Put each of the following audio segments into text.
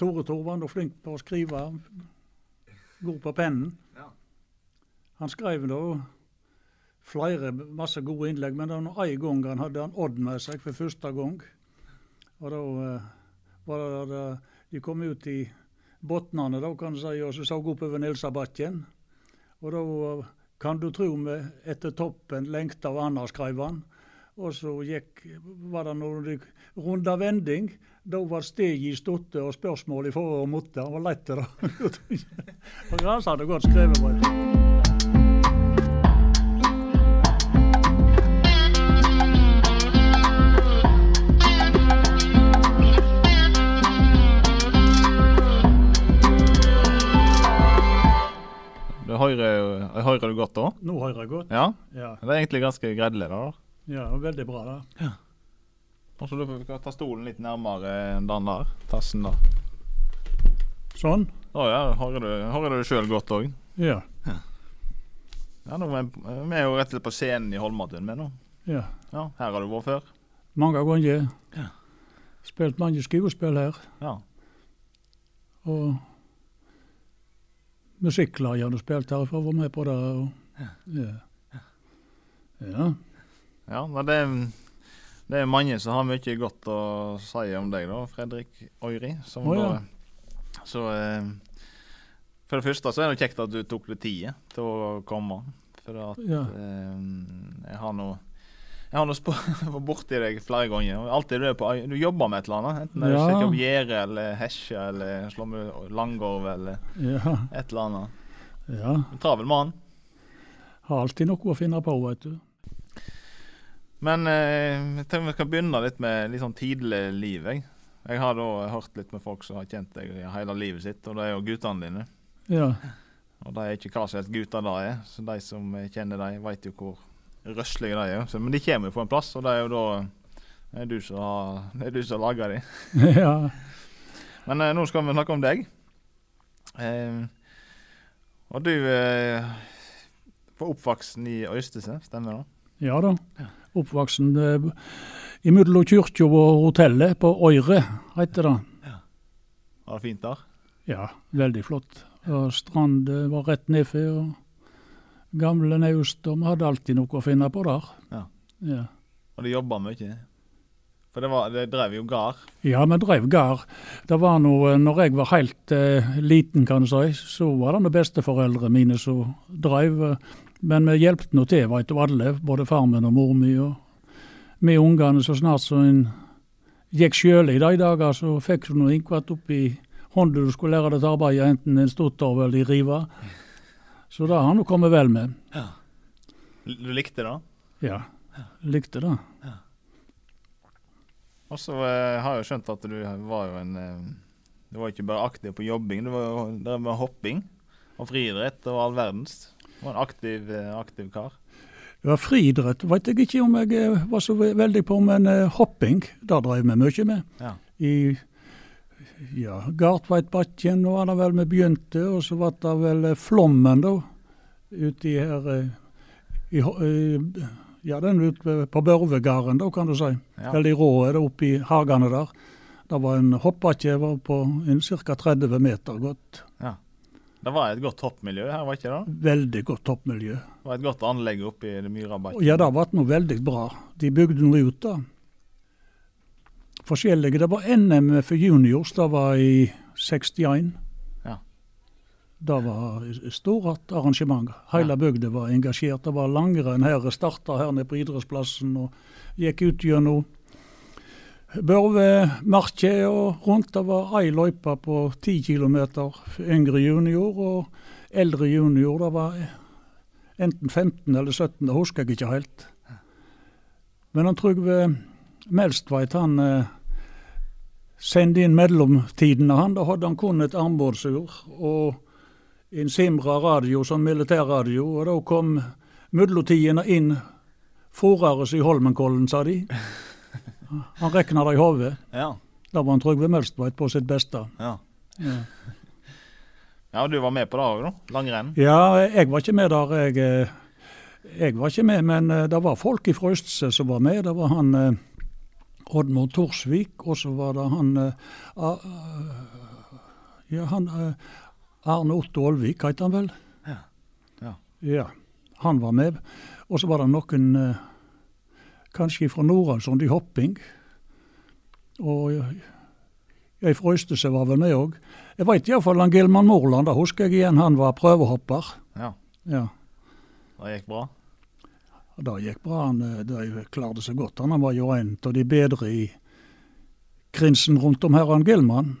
Tore Tor var nå flink på å skrive. God på pennen. Ja. Han skrev da flere masse gode innlegg, men det var en gang han hadde han Odd med seg for første gang. Og da eh, var det, det De kom ut i bunnene, da, kan du si, og så så oppover Nilsabakken. Og da eh, kan du tro vi etter toppen lengta av Anna, skrev han. Og så gikk, var det noen runder vending. Da var steg i stotte og spørsmål i forhold og måtte. Han var lett det. Og Grans hadde godt skrevet. på. Du hører, hører du godt da? Nå hører jeg godt. Ja? Ja, Det er egentlig ganske gredelig da. Ja veldig bra. da. Kanskje du skal ta stolen litt nærmere den der, tassen der. Sånn. Å ja, hører du, hører du sjøl godt òg? Ja. Ja, nå er vi vi er jo rett og slett på scenen i Holmatun med nå. ja. Ja, her har du vært før? Mange ganger. Ja. Spilt mange skuespill her. Ja. Og musikklærerne spilt her for å være med på det. Og, ja. ja. Ja, men det, det er mange som har mye godt å si om deg, da, Fredrik Øyri. Som oh, ja. da, så eh, For det første så er det kjekt at du tok deg tid til å komme. For at Ja. eh, jeg har nå jeg har vært borti deg flere ganger. Alltid du er på Du jobber med et eller annet. Enten det er Ja. opp gjerde eller hesje eller slå med langgorv eller ja. et eller annet. ja. En travel mann. Har alltid noe å finne på, vet du. Men eh, jeg tenker vi skal begynne litt med litt sånn tidlig liv. Jeg. jeg har da hørt litt med folk som har kjent deg hele livet sitt, og det er jo guttene dine. Ja. Og de er ikke hva som helst gutter det er, så de som kjenner dem, vet jo hvor røslige de er. Så, men de kommer jo fra en plass, og det er jo da det er du som har det er du som lager dem. ja. Men eh, nå skal vi snakke om deg. Eh, og du eh, var oppvoksen i Øystese, stemmer det? Ja da. Oppvoksen eh, imellom kirka og hotellet på Øyre, heter det. Var det fint der? Ja, veldig flott. Og strand eh, var rett nedfor. og Gamle naust, og vi hadde alltid noe å finne på der. Ja. Ja, Og de jobba mye? For det, var, det drev jo gard. ja vi drev gard. Det var noe, når jeg var helt eh, liten, kan du si, så var det noen besteforeldrene mine som drev. eh, Men vi hjelpte nå til, veit du, alle. Både far min og mor mi. Og vi ungene, så snart som en gikk sjøl i de dager, så fikk du noe innkvatt opp i hånda du skulle lære deg til arbeidet, enten en stotter eller i riva. Så det har nå kommet vel med. Ja. Du likte det? Ja, likte det. Og så eh, har jeg jo skjønt at du var jo en eh, Du var ikke bare aktiv på jobbing, du var jo der med hopping og friidrett og all verdens. Var en aktiv, eh, aktiv kar. Ja, friidrett vet jeg ikke om jeg eh, var så veldig på, men eh, hopping, det drev vi mye med. Ja. I ja, Gartveitbakken var det vel vi begynte, og så var det vel Flommen, da. Uti her i, Ja, den ute på Børvegarden, da, kan du si. Ja. Eller i rået, oppe oppi hagene der. Det var en hoppbakke var på ca. 30 meter godt. Det var et godt hoppmiljø her, var ikke det? Veldig godt toppmiljø. Det var et godt anlegg oppe i Myrabakken. Ja, det ble noe veldig bra. De bygde noe ut da. Forskjellige. Det var NM for juniors, det var i 61. Ja. Det var stort arrangement. Hele bygda var engasjert. Det var langrenn her. Starta her nede på idrettsplassen og gikk ut gjennom Børvemarka og rundt. Det var ei løype på ti for yngre junior, og eldre junior det var enten 15 eller 17, det husker jeg ikke helt. Men han Trygve Melstveit han eh, sendte inn mellomtidene. han, Da hadde han kun et armbåndsur og en Simra radio, som militærradio. Og da kom mellomtidene inn Forares i Holmenkollen, sa de. Han rekna det i hodet. Ja. Da var han Trygve Mølstveit på sitt beste. Ja. Ja. ja, du var med på det òg, da? Langrenn? Ja, jeg var ikke med der. Jeg, eh, jeg var ikke med, men eh, det var folk fra Østse som var med. Det var han eh, Oddmund Torsvik, og så var det han eh, Ja, han eh, Arne Otto Olvik het han vel? Ja. Ja. Ja, Han var med. Og så var det noen eh, kanskje fra Nordalsund i hopping. Og jeg fra Øystese var vel med òg. Jeg veit iallfall han Gilman Morland, da husker jeg igjen han var prøvehopper. Ja. Ja. Det gikk bra? Det gikk bra. Han eh, de klarte seg godt. Han var jo en av de bedre i krinsen rundt om her, han Gilman.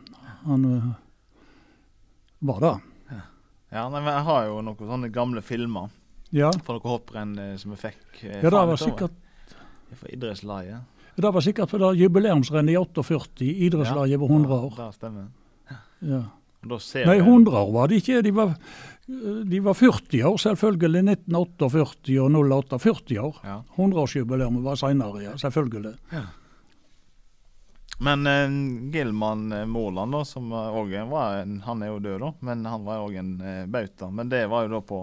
Han uh, var det. Ja, nei, men Jeg har jo noen sånne gamle filmer Ja, fra noen hopprenn eh, som vi fikk. eh, ja det var sikkert Fra idrettslaget. det var sikkert på det jubileumsrennet i 48, idrettslaget var 100 år. Ja, det stemmer. Ja. Nei, vi- 100 år var det ikke. De var, de var 40 år, selvfølgelig. 1948 og 08. 40 år. Ja. 100-årsjubileet var seinere, ja. Selvfølgelig. Men eh, Gilman eh, Moland, da, som òg var en Han er jo død, da, men han var òg en eh, bauta. Men det var jo da på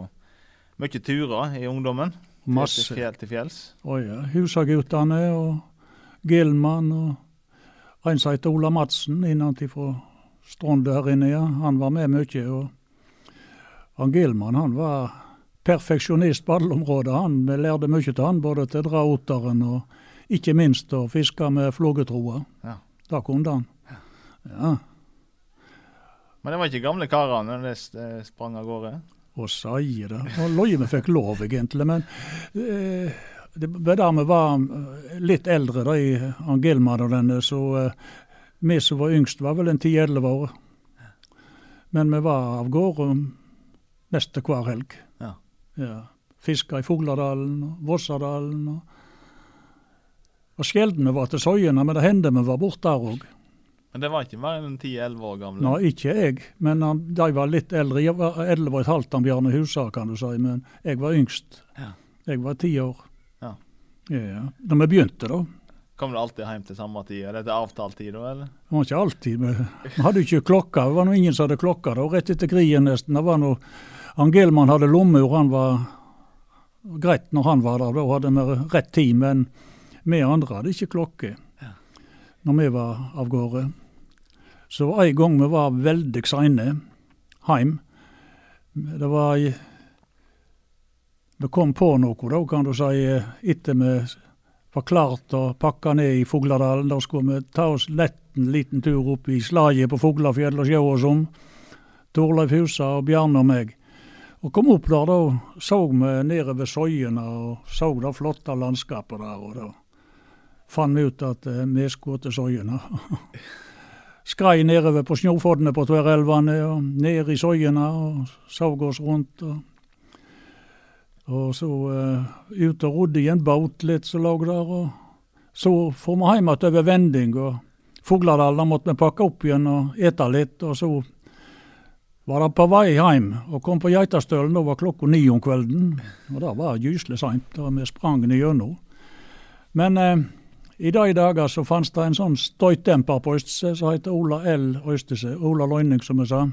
mye turer i ungdommen. Til Masse. fjell til fjells. Å ja. Husaguttene og Gilman og en som heter Ola Madsen innenfra Stronde her inne, ja. Han var med mye. Og han Gilman han var perfeksjonist på alle områder. Han vi lærte mye av han, både til å dra oteren og ikke minst å fiske med flågetroa. Ja. Det kunne han. Ja. Men det var ikke gamle karene når det eh, sprang av gårde? Og det. Og løye vi fikk lov, egentlig. Men eh, det var da vi var litt eldre, da, i Gilman og denne, så eh, vi som var yngst, var vel en 10-11 år. Men vi var av gårde nesten hver helg. Ja. Ja. Fiska i Fogladalen og Vossadalen. Og, og sjelden vi var til Søyene, men det hendte vi var borte der òg. Men det var ikke mer enn 10-11 år gamle? Nei, ikke jeg, men han, de var litt eldre. Jeg var 11 og et halvt av Bjarne Husa, kan du si, men jeg var yngst. Ja. Jeg var ti år. Ja. Ja, Da vi begynte, da. Kom du alltid hjem til samme tid? Eller til avtalt tid, da? eller? Det var ikke alltid. Vi, hadde ikke klokka. Det var nå ingen som hadde klokka da. Rett etter krigen nesten. Det var noe, Angelmann hadde lommeur. Han var greit når han var der. Da hadde vi rett tid. Men vi andre hadde ikke klokke Ja. når vi var av gårde. Så en gang vi var veldig seine heim. Det var Vi kom på noe, da, kan du si, etter vi var klart og pakka ned i Fogladalen. Da skulle vi ta oss lett en liten tur opp i slaget på Foglafjell og sjå oss om. Torleif Husa og Bjarne og meg. Og kom opp der, da så vi nedover Søyene og så det flotte landskapet der. Og da fant vi ut at eh, vi skulle til Søyene. Skrei nedover på snøfoddene på Tverrelvene og ned i soiene og så oss rundt. og og så uh, ut og rodde i en båt litt som lå der. og Så for vi hjem igjen over vending. og Fugladal da måtte vi pakke opp igjen og ete litt. Og så var det på vei hjem og kom på Geitastølen. Da var klokka ni om kvelden. Og det var gyselig seint. da Vi sprang gjennom. Men eh, i de dager så fantes det en sånn støytdemper på Øystese som heter Ola L. Øystese. Ola Løyning, som jeg sa.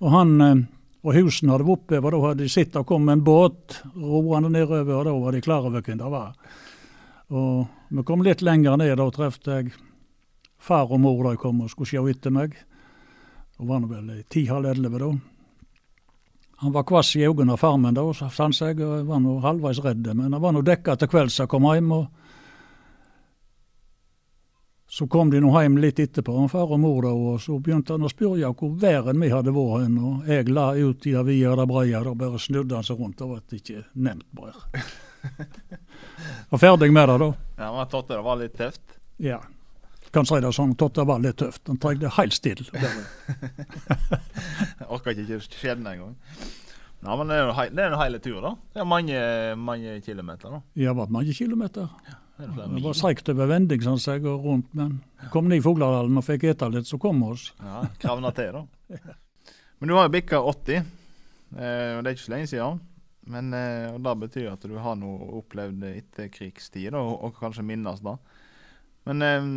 Og han eh, og husene hadde vært oppe, og da hadde de sett det kom en båt roende nedover, og da var de klar over hvem det var. Og vi kom litt lenger ned, da traff jeg far og mor da kom og skulle se etter meg. Det var vel ti-halv elleve da. Han var kvass i øynene av farmen da, sans jeg, og var nå halvveis redd. Men han var nå dekka til kvelds da kom hjem. og så kom de nå hjem litt etterpå, far og mor, da, og så begynte han å spørre hvor verden vi hadde vært hen. Og jeg la ut i avia breia, det breie, og bare snudde han seg rundt. Det ble ikke nevnt mer. Var ferdig med det, da. Ja, men Totte, det var litt tøft. Ja. Kan si det sånn, Totte det var litt tøft. Han trengte helt stille. Orka ikke skjebnen engang. Ja, men det er jo det en hele tur, da. Det er mange, mange kilometer, da. Det har vært mange kilometer. Det er flere Det var seigt over vending, sånn jeg går rundt, men kom ned i Fugladalen og fikk ete litt, så kom vi oss. Ja, kravna til, da. Men du har jo bikka 80, eh, og det er ikke så lenge siden. Men eh, og Det betyr at du har noe opplevd etterkrigstid, og, og kanskje minnes det. Men eh,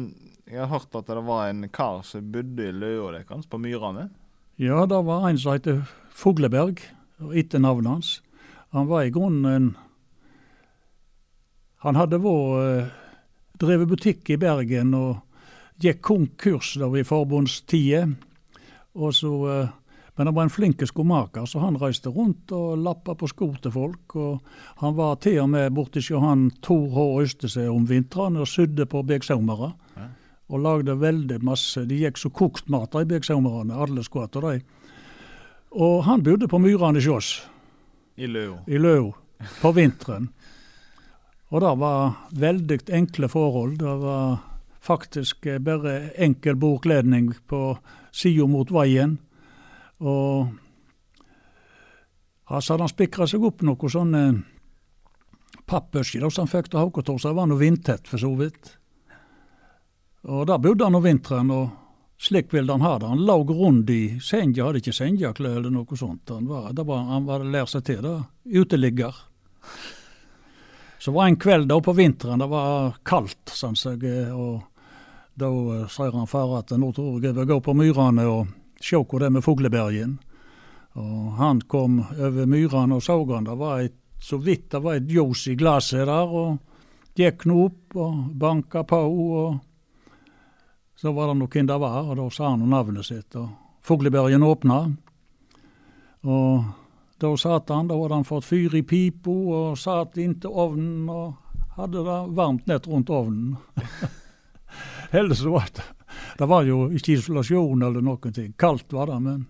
jeg har hørt at det var en kar som bodde i løa deres, på Myrane. Ja, det var en som heter Fogleberg, og etter navnet hans. Han var i grunnen en Han hadde vært eh, drevet butikk i Bergen og gikk konkurs da i forbundstida. Eh, men han var en flink skomaker, så han reiste rundt og lappa på sko til folk. og Han var til og med borti hos han Tor H. Øystese om vintrene og sydde på begsaumere. Ja. Og lagde veldig masse. De gikk så kokt mat i begsaumerne, alle skvatt og de. Og han bodde på Myrane hos oss I Løo. i Løo på vinteren. Og det var veldig enkle forhold. Det var faktisk eh, bare enkel bordkledning på sida mot veien. Og ja, så hadde han spikra seg opp noe sånne pappøsker som han fikk Hauketor, så det var noe vindtett for så vidt. Og der bodde han om vinteren, og slik ville han ha det. Han lå rundt i senga, hadde ikke sengeklær eller noe sånt. Han var, var, hadde lært seg til det. Uteligger. Så var en kveld da på vinteren, det var kaldt, sånn seg, og da eh, sier han far at nå tror jeg jeg vil gå på myrene og se hvor det er med fuglebergen. Og han kom over myrene og så han det var et, så vidt det var et ljos i glasset der, og gikk nå opp og banka på, og så var det hvem det var, og da sa han navnet sitt. og Fuglebergen åpna, og da satt han, da hadde han fått fyr i pipa og satt inntil ovnen og hadde det varmt nett rundt ovnen. Heldigvis var det Det var jo ikke isolasjon eller noen ting. Kaldt var det, men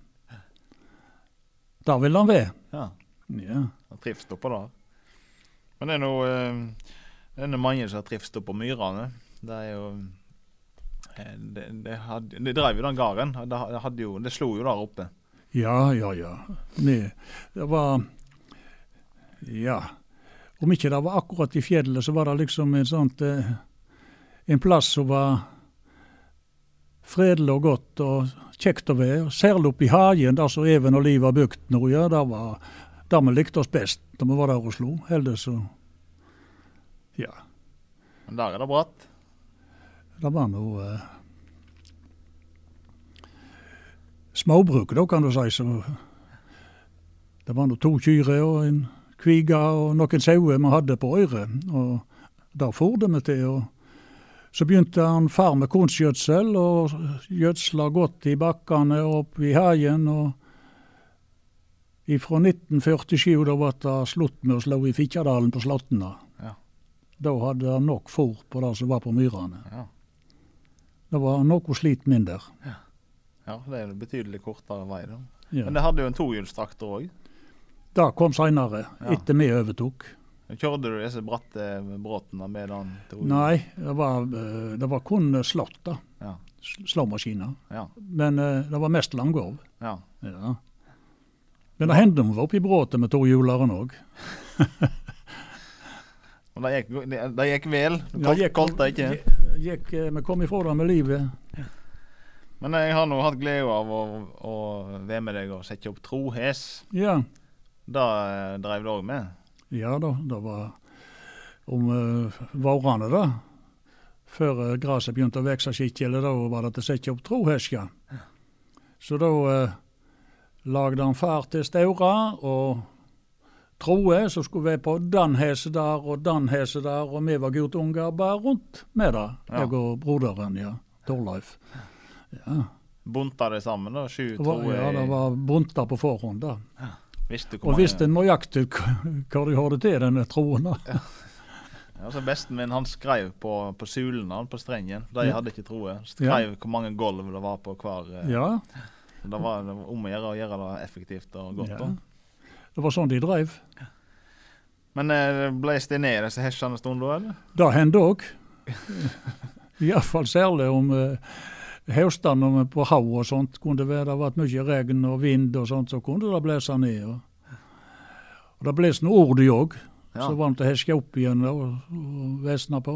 der ville han være. Ja. Ja. Han trives oppå der. Men det er noe eh, Det er noe mange som har trives oppå myrene. Det er jo eh, det, det, hadde, det drev jo den gården. Det, hadde jo, det slo jo der oppe. Ja, ja, ja. Nei, det var Ja. Om ikke det var akkurat i fjellet, så var det liksom en sånt eh, En plass som var fredelig og godt og kjekt å være. Særlig oppe i hagen, der som Even og Liv har bygd nå, ja. Det var der vi likte oss best da vi var der og slo. Heldigvis så Ja. Men der er det bratt. Det var noe eh, småbruk, da, kan du si. Så det var nå to kyr og en kvige og noen sauer vi hadde på øret. Og der det vi til. og Så begynte han far med kunstgjødsel, og gjødsla godt i bakkene og opp i hagen. og Fra 1947 da ble det slutt med å slå i Fitjadalen på Slåttena. Ja. Da hadde han nok fôr på det som var på myrene. Ja. Det var noe slit mindre. ja, det er en betydelig kortere vei. da. Ja. Men det hadde jo en tohjulstraktor òg. Det kom seinere, Ja. etter vi overtok. Kjørte du disse bratte bråtene med den? Nei, det var, eh, det var kun slått, da. Ja. Slåmaskiner. Ja. Men eh, det var mest langgård. ja. Ja. Men det hendte vi var oppe i bråtet med tohjuleren òg. Og det gikk, det, det gikk vel? Ja, gikk-? Gikk, eh, vi kom ifra det med livet. Men jeg har nå hatt glede av å, å være med deg og sette opp trohes. Ja. Det eh, drev du òg med? Ja da, det var om uh, vårene, da. Før uh, gresset begynte å vokse skikkelig, da var det til å sette opp trohesker. Så da uh, lagde han far til Staura og troe, som skulle være på den hese der og den hese der, og vi var guttunger bare rundt med det. Jeg og broderen, ja. Torleif. Ja. Bunta det sammen, da? Sju Det var, troer? ja, det var bunta på forhånd, da. Visste Og visste nøyaktig hva de hadde til, denne troen. da. Ja, så Besten min han skrev på, på sulene han på strengen. De Ja. hadde ikke troe. Skrev hvor mange gulv det var på hver. eh, Ja. Det var, om å gjøre å gjøre det effektivt og godt. Ja. Det var sånn de drev. Men ble bles det ned disse hesjene da, eller? Det hendte òg. Iallfall særlig om uh, høstene på hav og sånt. Kunne det være vært mye regn og vind og sånt, så kunne det blåse ned. Og, og det blåste noe ordi òg, Ja. så var det til å heske opp igjen da, og, og vesne på.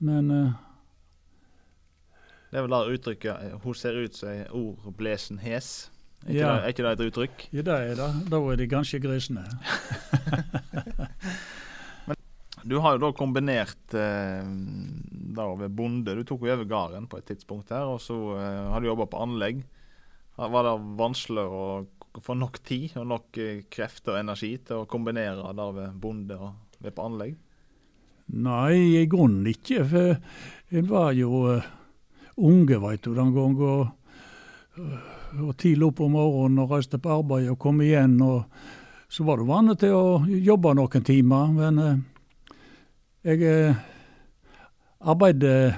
Men uh, Det er vel det uttrykket eh, 'hun ser ut som ei ordblesen hes'. Er ikke, Ja. det, er ikke det et uttrykk? ja, det er det. Da er de ganske grisne. Du har jo da kombinert eh, da ved bonde. Du tok jo over gården på et tidspunkt her, og så eh, har du jobba på anlegg. Var det vanskelig å få nok tid og nok eh, krefter og energi til å kombinere der ved bonde og ved på anlegg? Nei, i grunnen ikke. For en var jo uh, unge, veit du, den gangen. Og uh, og tidlig opp om morgenen og reiste på arbeid og kom igjen. og Så var du vant til å jobbe noen timer. Men eh, jeg eh, arbeidet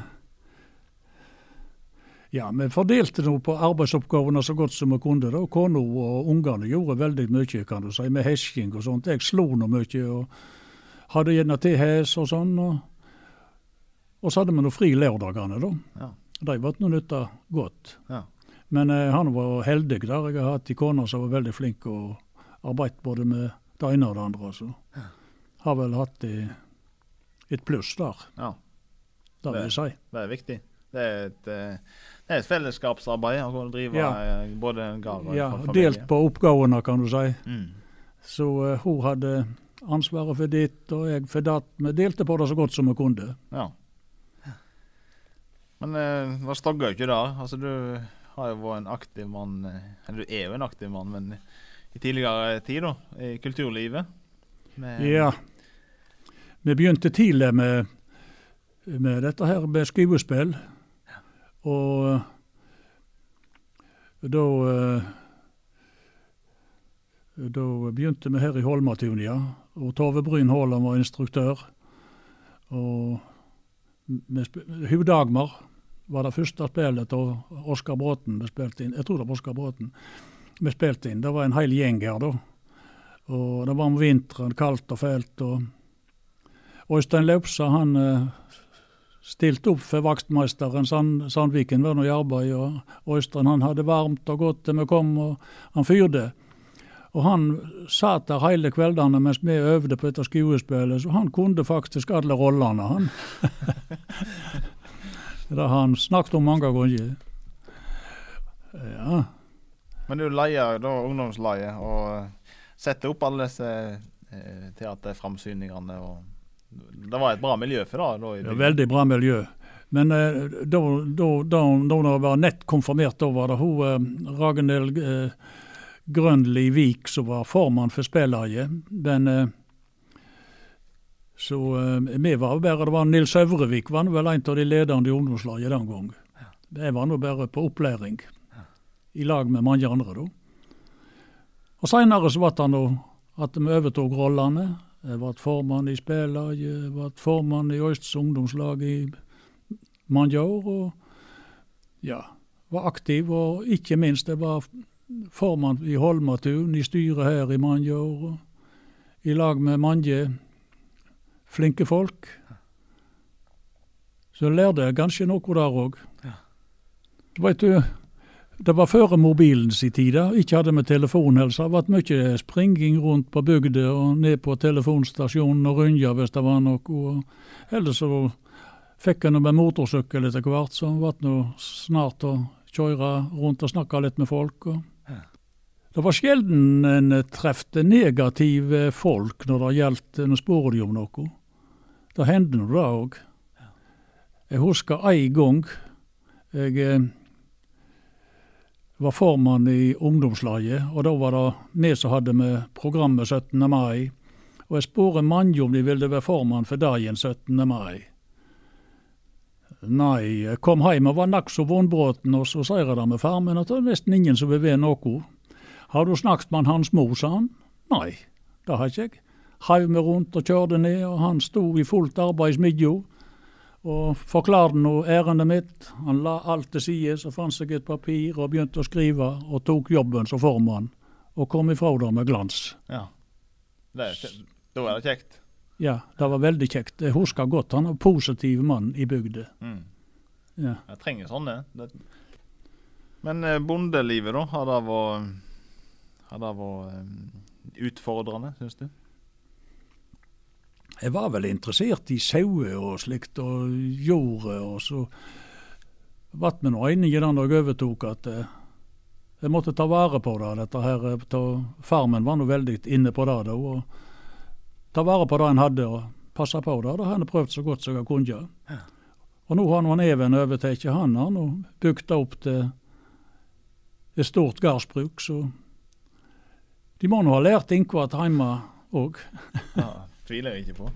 ja, vi fordelte nå på arbeidsoppgavene så godt som vi kunne. da. Kona og ungene gjorde veldig mye, kan du si, med hesking og sånt. Jeg slo nå mye og hadde gjerne til hes og sånn. Og, og så hadde vi nå fri lørdagene, da. Ja. De ble nå nytta godt. Ja. Men eh, han var heldig der. Jeg har hatt en kone som var veldig flink og arbeidet både med det ene og det andre. Så har vel hatt i, et pluss der, ja. det vil jeg si. Det er viktig. Det er et, eh, det er et fellesskapsarbeid å drive Ja. eh, både en gard og Ja, familie. delt på oppgavene, kan du si. Mm. Så uh, hun hadde ansvaret for ditt, og jeg for datt. Vi delte på det så godt som vi kunne. Ja. Men uh, det stagger jo ikke der. Altså, du har jo vært en aktiv mann Eller du er jo en aktiv mann, men i tidligere tid, da, i kulturlivet. Med, Ja. Vi begynte tidlig med, med dette her med skuespill. Og da eh, Da begynte vi her i Holmatun, ja. Og Tove Bryn Haaland var instruktør. Og Hu Dagmar var det første spillet til Oskar Bråten vi spilte inn. Jeg tror det var Oskar Bråten vi spilte inn. Det var en hel gjeng her, da. Og det var om vinteren, kaldt og fælt. og Øystein Laupsa han eh, stilte opp for vaktmesteren. Sand, Sandviken var nå i arbeid, og Øystein han hadde varmt og godt til vi kom, og han fyrte. Og han satt der hele kveldene mens vi øvde på dette skuespillet, så han kunne faktisk alle rollene, han. det har han snakket om mange ganger. Ja. Men du leier da ungdomsleiet og setter opp alle disse eh, teaterframsyningene. og Det var et bra miljø for det? da? Ja, veldig bra miljø. Men eh, da, da, da, da var nett konfirmert, da var det hun eh, Ragnhild eh, Grønli Vik som var formann for spellaget. Men eh, så eh, vi var bare Det var Nils Øvrevik var vel en av de ledende i ungdomslaget den gang. Jeg var nå bare på opplæring, i lag med mange andre, da. Og seinere så ble det nå at vi overtok rollene. Jeg ble formann i spellaget, jeg ble formann i Østs ungdomslag i mange år. Og ja, var aktiv. Og ikke minst, jeg var formann i Holmatun, i styret her i mange år. I lag med mange flinke folk. Så jeg lærte jeg kanskje noe der òg. Ja. Vet du, det var før mobilens i tid. Ikke hadde vi telefonhelsa. Det har vært mye springing rundt på bygda og ned på telefonstasjonen og rynja hvis det var noe. Ellers så fikk nå med motorsykkel etter hvert, så det ble nå snart å kjøre rundt og snakke litt med folk. Det var sjelden en traff negative folk når det gjaldt Nå spør de om noe. Det hendte nå det òg. Jeg husker en gang jeg eh, var formann i ungdomslaget, og da var det vi som hadde med programmet 17. mai. Og jeg spurte mange om de ville være formann for dagen 17. mai. Nei, jeg kom hjem og var nokså vondbråten, og så sier jeg det med farmen at det er nesten ingen som vil være noe. Har du snakket med hans mor, sa han. Nei, det har ikke jeg. Heiv meg rundt og kjørte ned, og han sto i fullt arbeid i smidja og forklarte nå ærendet mitt. Han la alt til side, så fant seg et papir og begynte å skrive, og tok jobben som formann, og kom ifra det med glans. Ja. Det da er det kjekt. Ja, det var veldig kjekt. Jeg husker godt han var positiv mann i bygda. Mm. Ja. Jeg trenger sånne. Det. Men eh, bondelivet, da? Har det vært, har det vært eh, utfordrende, syns du? Jeg var vel interessert i sauer og slikt, og jordet, og så ble vi nå enige da jeg overtok at eh, jeg måtte ta vare på det. dette her. eh, Farmen var nå veldig inne på det da. og Ta vare på det en hadde, og passe på det. Det har en prøvd så godt som jeg kunne. Og nå har han Even overtatt. Han har nå bygd det opp til et stort gardsbruk, så de må nå ha lært innkvart hjemme òg. Tviler jeg ikke på.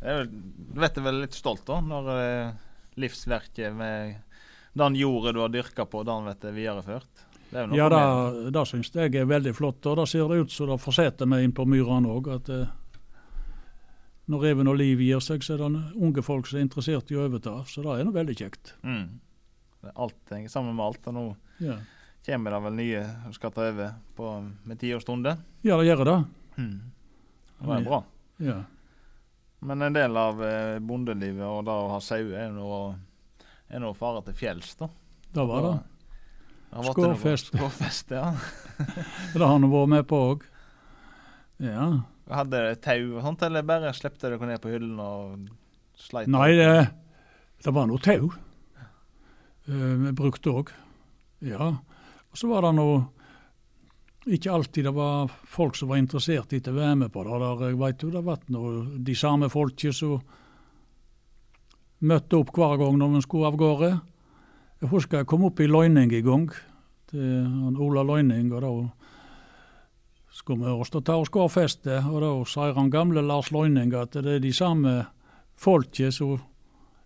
Jeg du vet jeg vel litt stolt, da, når eh, livsverket med den jorda du har dyrka på, den blir videreført? Det ja, det, det syns jeg er veldig flott. Og det ser det ut som det fortsetter med inn på myrene òg. Eh, når reven og liv gir seg, så er det unge folk som er interessert i å overta. Så det er noe veldig kjekt. Mm. Alt henger sammen med alt. Og nå ja. kommer det vel nye som skal ta over på, med stunde? Ja, det gjør det. Mm. Det er bra. Ja. Men en del av eh, bondelivet og det å ha sauer er nå er noe fare til fjells, da. Det var det. Skårfest. Skårfest, ja. det har han vært med på òg. Ja. Hadde dere tau og sånt, eller bare slepte dere ned på hyllen og sleit? Nei, det, det var noe tau. Uh, vi brukte òg. Ja. Og så var det noe ikke alltid det var folk som var interessert i å være med på det. Der, jeg vet jo det har vært de samme folket som møtte opp hver gang når vi skulle av gårde. Jeg husker jeg kom opp i Løyning i gang, til Ola Løyning. og da skulle vi også ta oss gårdfeste, og da sier han gamle Lars Løyning at det er de samme folket som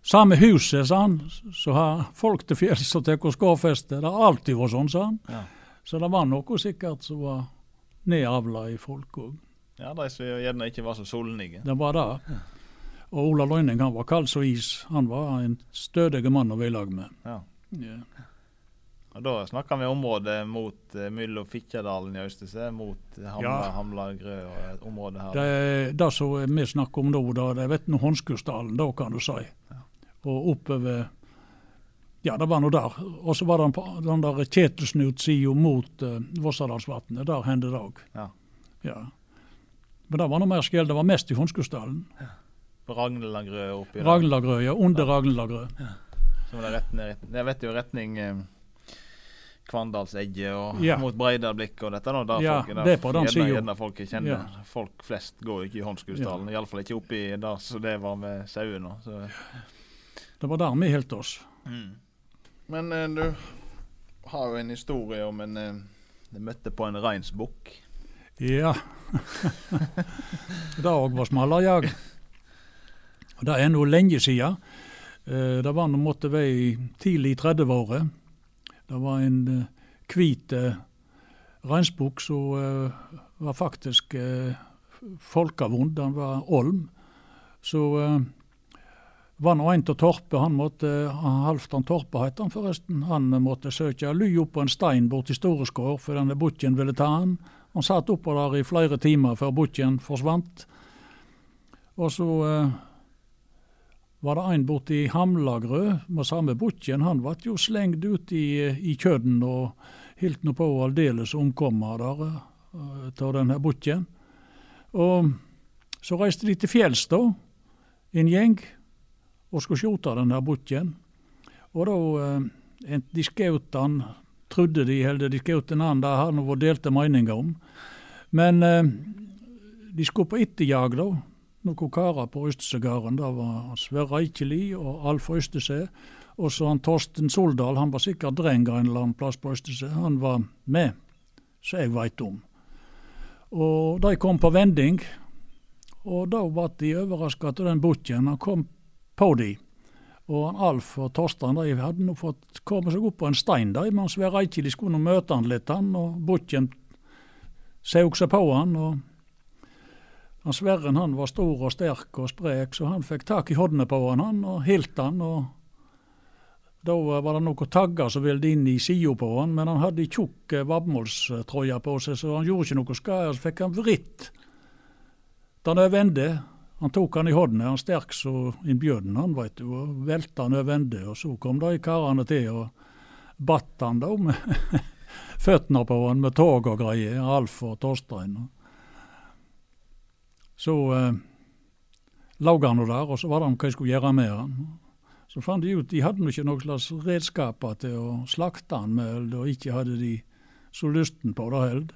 samme huset, sa han, så har folk til fjells og tar gårdfeste. Det har alltid vært sånn, sa han. Ja. Så det var noe sikkert som var nedavla i folk òg. Ja, de som gjerne ikke var så solnige. Det var det. Og Ola Løyning han var kald som is. Han var en stødig mann å være i lag med. Ja. Yeah. Og Da snakker vi området mot uh, mellom Fitjadalen i Øystese, mot Hamla, ja. Hamla Grø og et område her. Det, det som vi snakker om nå, det er Håndskusdalen, da kan du si. Ja. Og oppover ja, det var noe der. Og så var det den der Kjetelsnut-sida mot uh, Vossadalsvatnet. Der hendte det òg. Ja. ja. Men det var noe mer skjell. Det var mest i Hundskusdalen. Ja. Ragnelagrø oppi der? Ragnelagrø, ja. Under. Ja. Så var det retning, jeg vet jo retning eh, Kvandalsegget og ja. mot Breidablikk og dette. Da, ja, folk, der, det er på den sida. Folk kjenner. Ja. Folk flest går ikke i Håndskusdalen. Ja. Iallfall ikke oppi der så det var med sauene. Det var der vi holdt oss. Mm. Men eh, du har jo en historie om en eh, Du møtte på en reinsbukk. Ja. det òg var smalajag. Det er nå lenge siden. Eh, det var nå måtte være tidlig i 30-året. Det var en hvit uh, reinsbukk som uh, var faktisk folkevond. Den var olm. Så var nå en av Torpe, han måtte, Halvdan Torpe het han forresten, han måtte søke ly opp på en stein borti Storeskår for denne bukken ville ta han. Han satt oppå der i flere timer før bukken forsvant. Og så eh, var det en borti Hamlagrød med samme bukken. Han ble jo slengt ut i, i kødden og holdt nå på å aldeles omkomme der til av denne bukken. Og så reiste de til fjells, da, en gjeng og skulle skjuta den der bukken. Og da eh, skjøt han, trodde de, eller de skjøt en annen, det har det vært delte meninger om. Men eh, de skulle på etterjag, da. Noen karer på Østesegarden. Det var Sverre Eikeli og Alf Østese. Og så han Torsten Soldal, han var sikkert dreng en eller annen plass på Østese. Han var med, så jeg veit om. Og de kom på vending, og da ble de overraska av den bukken han kom på de. Og Alf og Torstein de hadde nå fått komme seg opp på en stein, de, men Sverre Eikeli skulle nå møte han litt, han, og bukken saug seg på han. og han Sverren han var stor og sterk og sprek, så han fikk tak i hodene på han, han og hilt han. og Da var det noen tagger som ville inn i sida på han, men han hadde tjukk vadmålstrøye på seg, så han gjorde ikke noe skade. Så fikk han vridd den over han tok han i hånda, han sterk som en bjørn, han veit du, og velta han over ende. Og så kom de karene til og batt han da med føttene på han med tog og greier, Alf og Torstein. Så eh, lå han nå der, og så var det hva jeg skulle gjøre med han. Så fant de ut de hadde ikke noen slags redskaper til å slakte han med, og ikke hadde de så lysten på det heller.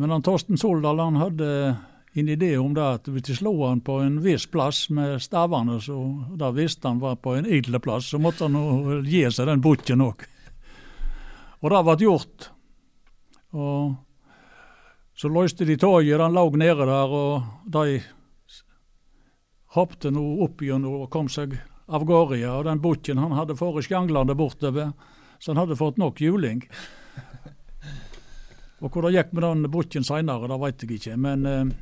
Men han Torsten Soldal han hadde en idé om det at hvis de slo han på en viss plass med stavene, så da visste han var på en edle plass, så måtte han gi seg den bukken òg. Og det ble gjort. Og så løste de toget, han lå nede der, og de hoppte nå opp igjen og kom seg av gårde, ja. Og den bukken han hadde fått sjanglende bortover, så han hadde fått nok juling. Og hvor det gikk med den bukken seinere, det veit jeg ikke. Men eh,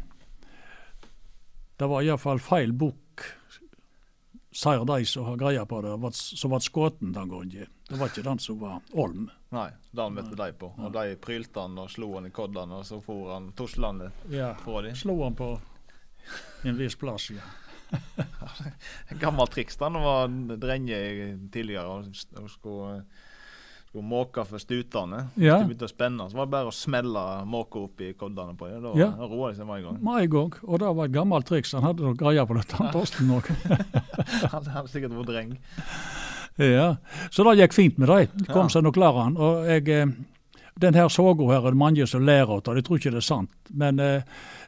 det var iallfall feil bukk, sier de som har greie på det, som ble skutt den gangen. Det var ikke den som var olm. Nei, den møtte de på. Og de prylte han og slo han i koddene, og så for han tuslende Ja. fra dem. Slo han på en viss plass, ja. Gammelt triks da han var drenge tidligere og skulle, skulle måke for stutene. Hvis Ja. de begynte å spenne, så var det bare å smelle måka opp i koddene på dem. Da Ja. roa de seg en gang. Med gang. Og det var et gammelt triks. Han hadde nok greie på dette, han Torsten òg. Han hadde sikkert vært dreng. Ja. Så det gikk fint med dem. Kom Ja. seg nok klar han. Og jeg, eh, den her soga her er det mange som ler av, jeg tror ikke det er sant. Men eh,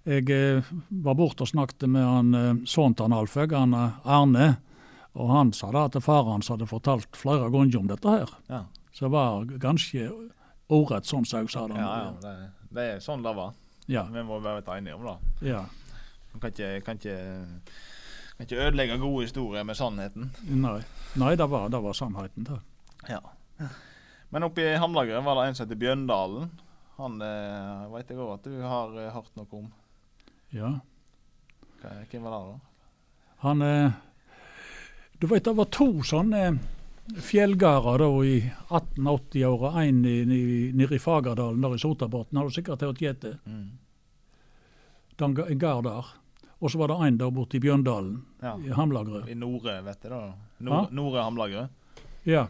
jeg eh, var borte og snakket med han eh, sønnen til Alføg, han eh, Arne. Og han sa da at faren hans hadde fortalt flere ganger om dette her. Ja, Så det var ganske ordrett sånn som jeg sa det. ja, ja det, det er sånn det var. Ja, Vi må være enige om det. ja. Man kan ikke, kan ikke, kan ikke ødelegge gode historier med sannheten. Nei, Nei det, var, det var sannheten. Det. Ja. Men oppe i Hamlageret var det en som heter Bjøndalen. Han eh, veit jeg òg at du har eh, hørt noe om. Ja. Hvem var det, da? Han eh, Du vet det var to sånne fjellgarder da i 1880-åra. En i- i- nede i Fagerdalen der i Sotabotn, har du sikkert hørt gjette. Mm. Den En gard der. Og så var det en der borte i Bjørndalen, Ja. i Hamlagrø. I Nore, vet du da. Nore, Nor Nore Hamlager. Ja,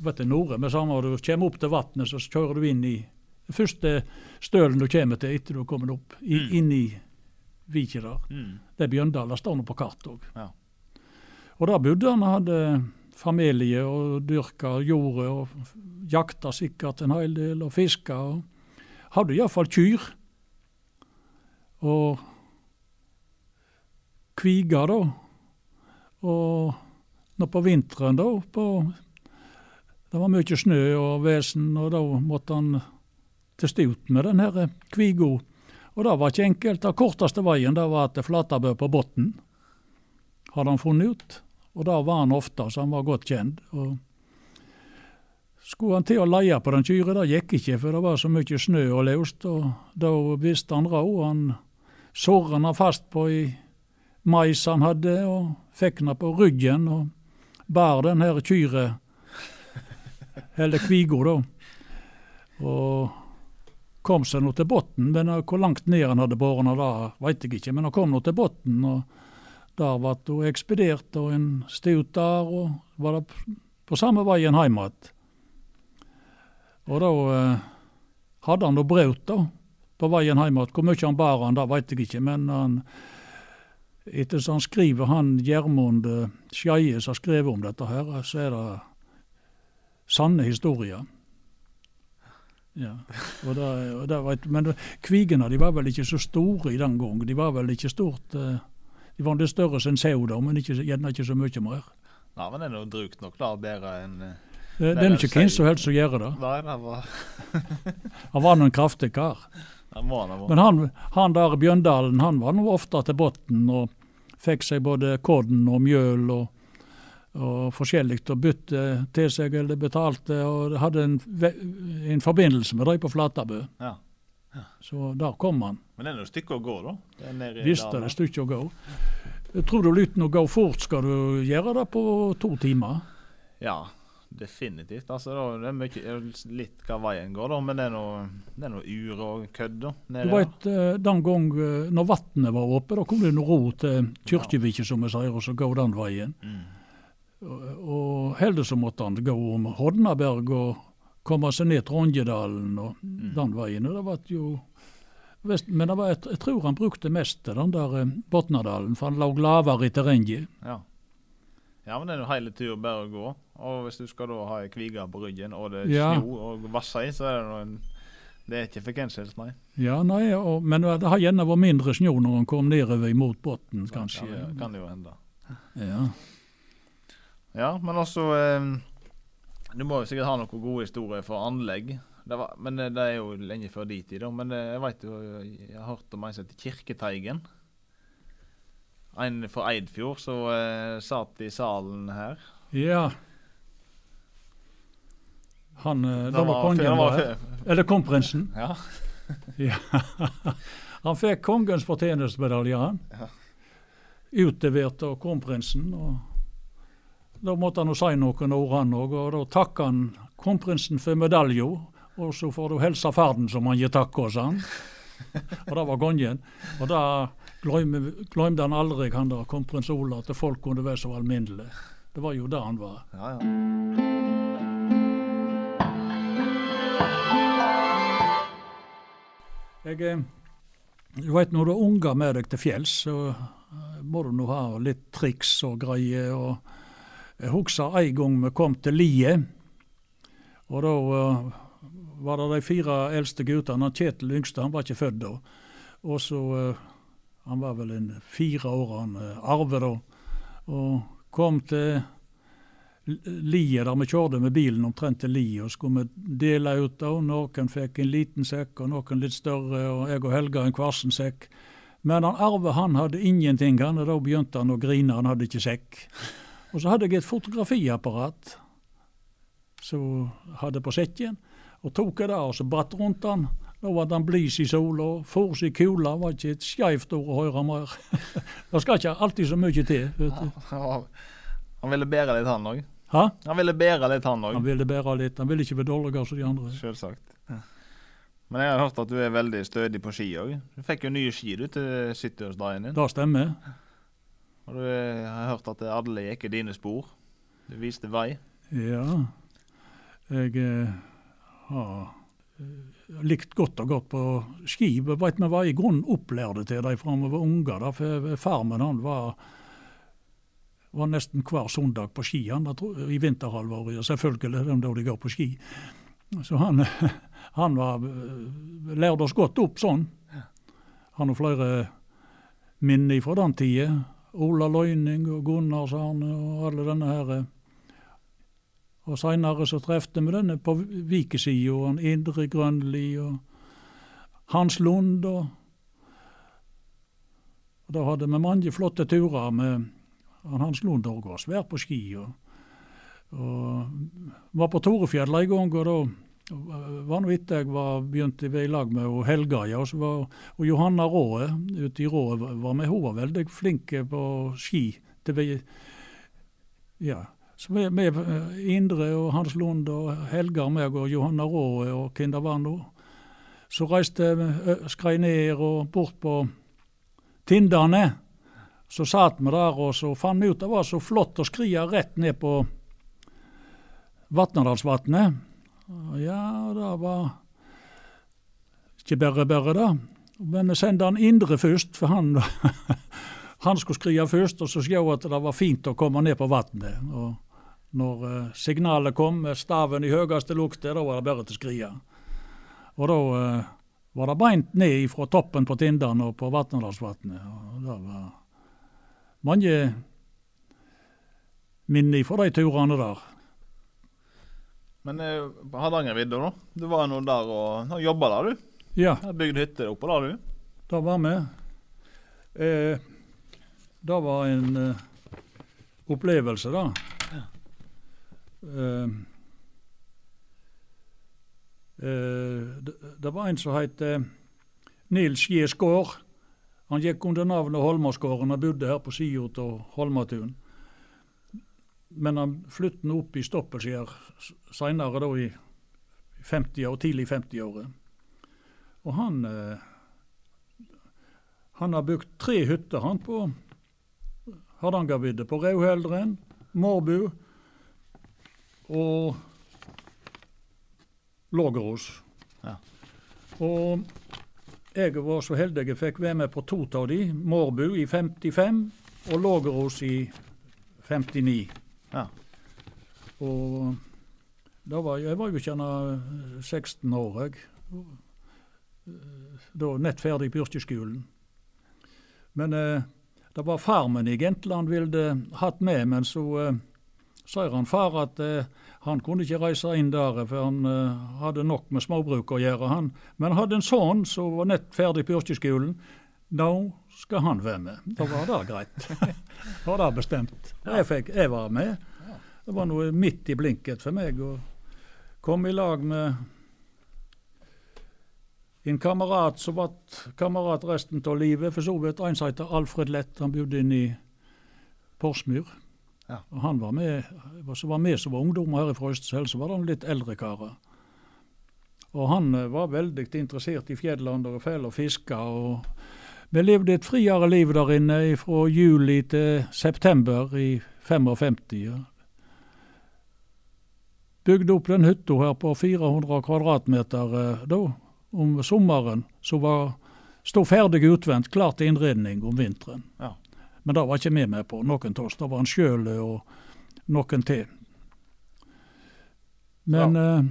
vet du, Nore. Med samme du kommer opp til vannet, så kjører du inn i den første stølen du kommer til etter du har kommet opp, i, Mm. inn i viket der. Mm. Det er Bjøndalen, Det står nå på kartet òg. Ja. Og der bodde han hadde familie og dyrka jordet og jakta sikkert en hel del og fiska. Og hadde iallfall kyr. Og kviga, da. Og nå på vinteren, da på, Det var mye snø og vesen, og da måtte han til stut med den her kviga. Og det var ikke enkelt. Den korteste veien det var til Flatabø på Botn, hadde han funnet ut. Og det var han ofte, så han var godt kjent. Og skulle han til å leie på den kyra, det gikk ikke, for det var så mye snø og løst. Og da visste han råd. Han sorra han fast på i mais han hadde, og fikk han på ryggen og bar den her kyra, eller kviga, da. Og kom seg nå til bunnen, men hvor langt ned han hadde båret det veit jeg ikke. Men han kom nå til bunnen, og der ble hun ekspedert, og en stod der, og var det på samme veien hjem igjen. Og da eh, hadde han da braut da, på veien hjem igjen. Hvor mye han bar han, det veit jeg ikke, men han etter som han skriver, han Gjermund eh, Skeie som har skrevet om dette, her, så er det sanne historier. Ja, og det, og det Men kvigene de var vel ikke så store i den gang. De var vel ikke stort eh, De var litt større enn sau, da, men ikke, gjerne ikke så mye mer. Nei, men det er nå drukt nok da, bedre enn eh, Det, det er det ikke hvem som helst som gjør det. Nei, det var Han var nå en kraftig kar. Han må han var. Men han, han der i Bjørndalen, han var nå ofte til bunnen og fikk seg både kodden og mjøl og, og forskjellig å bytte til seg eller betalte, og hadde en, en forbindelse med de på Flatabø. Ja. Så der kom han. Men det er nå et stykke å gå, da. Er nede Visst er det et stykke å gå. Tror du lytten å gå fort, skal du gjøre det på to timer? Ja, definitivt. Altså, da, det er mye, litt hva veien går, da, men det er noe, det er noe ur og kødd. da, Du vet, eh, den gang eh, når vannet var oppe, da kom det noe ro til Kyrkjeviket, som vi sier, og så gå den veien. Mm. Og, og heller så måtte han gå om Hodnaberg og komme seg ned Trondjedalen og Mm. den veien. Og det var jo vest- Men det var, jeg, jeg tror han brukte mest til den der eh, Botnadalen, for han lå lavere i terrenget. Ja. ja, men det er jo hele tur bare å gå. Og hvis du skal da ha ei kvige på ryggen, og det er Ja. snø og vasser i, så er det noen en Det er ikke for hvem nei. Ja, nei, og, men det har gjerne vært mindre snø når han kom nedover mot bunnen, kanskje. Kan, det- kan det jo hende. Ja. Ja, men også eh, Du må jo sikkert ha noen gode historier for anlegg. Det var, men det, det er jo lenge før de tid, da. Men det, jeg vet jo Jeg har hørt om en som heter Kirketeigen. en fra Eidfjord som uh, satt i salen her. Ja. Han uh, Det var kongen, var Eller kronprinsen. Ja. Ja. Han fikk kongens fortjenestemedalje, han. Ja. Utlevert av kronprinsen. og Da måtte han jo si noen ord, han òg. Og da takka han kronprinsen for medalja. Og så får du helse ferden som han gir takk hos han. Og det var gongen. Og glemte glemte han aldri, han der kronprins Ola, at folk kunne være så alminnelige. Det var jo det han var. Ja, ja. Jeg, eh, du vet, når du har unger med deg til fjells, så eh, må du nå ha litt triks og greier. og Jeg husker en gang vi kom til Lie, og da uh, var det de fire eldste guttene. Kjetil yngste, han var ikke født da. Og så uh, Han var vel en fire år, han uh, Arve da. Og kom til Lie, der vi kjørte med bilen omtrent til Lie, og skulle vi dele ut da. Noen fikk en liten sekk, og noen litt større, og jeg og Helga en kvarsen sekk. Men han Arve han hadde ingenting, han, og da begynte han å grine, han hadde ikke sekk. Og så hadde jeg et fotografiapparat som hadde på sekken, og tok jeg det og så bratt rundt den. Da var han blis i sola, fors i kula, var ikke et skeivt ord å høre mer. det skal ikke alltid så mye til. vet du. Ja, Han ville bære litt, han òg. Han ville bære litt, han Han ville bære litt, han ville ikke være dårligere som de andre. Selvsagt. Men jeg har hørt at du er veldig stødig på ski òg. Du fikk jo nye ski du til 70-årsdagen din. Det stemmer. Og du har hørt at alle gikk i dine spor. Du viste vei. Ja. Jeg eh, har eh, likt godt og godt på ski. Vet vi var i grunnen opplærte til de fra vi var unger. da, For farmen han var, var nesten hver søndag på ski han, i vinterhalvåret. Selvfølgelig, da de går på ski. Så han, han var, eh, lærte oss godt opp sånn. Han har flere minner fra den tida. Ola Løyning og Gunnars Arne og alle denne her og seinere så trefte vi denne på vikesida, Indre Grønli og Hans Lund. Og, og da hadde vi mange flotte turer med Hans Lund òg var svær på ski. Og, og var på Torefjella en gang, og da var nå etter jeg var, begynte vi i lag med og Helga, ja, og, var, og Johanna Råe ute i Råe var med. Hun var veldig flink på ski. vi, ja, så vi, med eh, Indre og Hans Lund og Helga meg og Johanna Råe og det. Så reiste vi, ø, skrei ned og bort på Tindane. Så satt vi der og så fant vi ut det var så flott å skrie rett ned på Vatnadalsvatnet. Ja, det var ikke bare bare, da. Men vi sendte han Indre først, for han han skulle skrive først, og så sjå at det var fint å komme ned på vannet. Og når eh, signalet kom med staven i høyeste lukte, da var det bare til å skria. Og da eh, var det beint ned fra toppen på Tindan og på Vatnadalsvatnet. Og det var mange minner fra de turene der. Men eh, Hardangervidda, da? Du var nå der og har jobba der, du? Ja, Har bygd hytte oppå der, du? det var vi. Eh, det var en eh, opplevelse, da. Ja. eh, det, det var en som het eh, Nils J. Skaar. Han gikk under navnet Holmåsgården og bodde her på sida av Holmatun. Men han flyttet opp i Stoppelskjær seinere, da i 50 år, tidlig 50-året. Og han eh, han har bygd tre hytter han på Hardangervidda. På Rauheldren, Mårbu og Lågeros. Ja. Og jeg var så heldig jeg fikk være med på to av de. Mårbu i 55 og Lågeros i 59. Ja. Og da var, jeg var jo gjerne 16 år, jeg. Da nett ferdig på yrkesskolen. Men eh, det var far min egentlig han ville hatt med, men så eh, sier han far at eh, han kunne ikke reise inn der, for han eh, hadde nok med småbruk å gjøre. han. Men han hadde en sønn som var nett ferdig på yrkesskolen. Nå skal han være med. Da var det greit. Da var det bestemt. Jeg, fikk, jeg var med. Det var noe midt i blinket for meg å komme i lag med en kamerat som var kamerat resten av livet. For så vidt en som heter Alfred Lett. Han bodde inne i Porsmyr. Ja. Og han var med, som var med som var ungdommer her fra Østsel, så var det litt eldre karer. Og han eh, var veldig interessert i fjellene og fell og fiske. og vi levde et friere liv der inne fra juli til september i 55. Ja. Bygde opp den hytta her på 400 kvadratmeter eh, da, om sommeren, som var sto ferdig utvendt, klar til innredning om vinteren. Ja. Men det var ikke vi med på, noen av oss. Det var en sjøl og noen til. Men eh,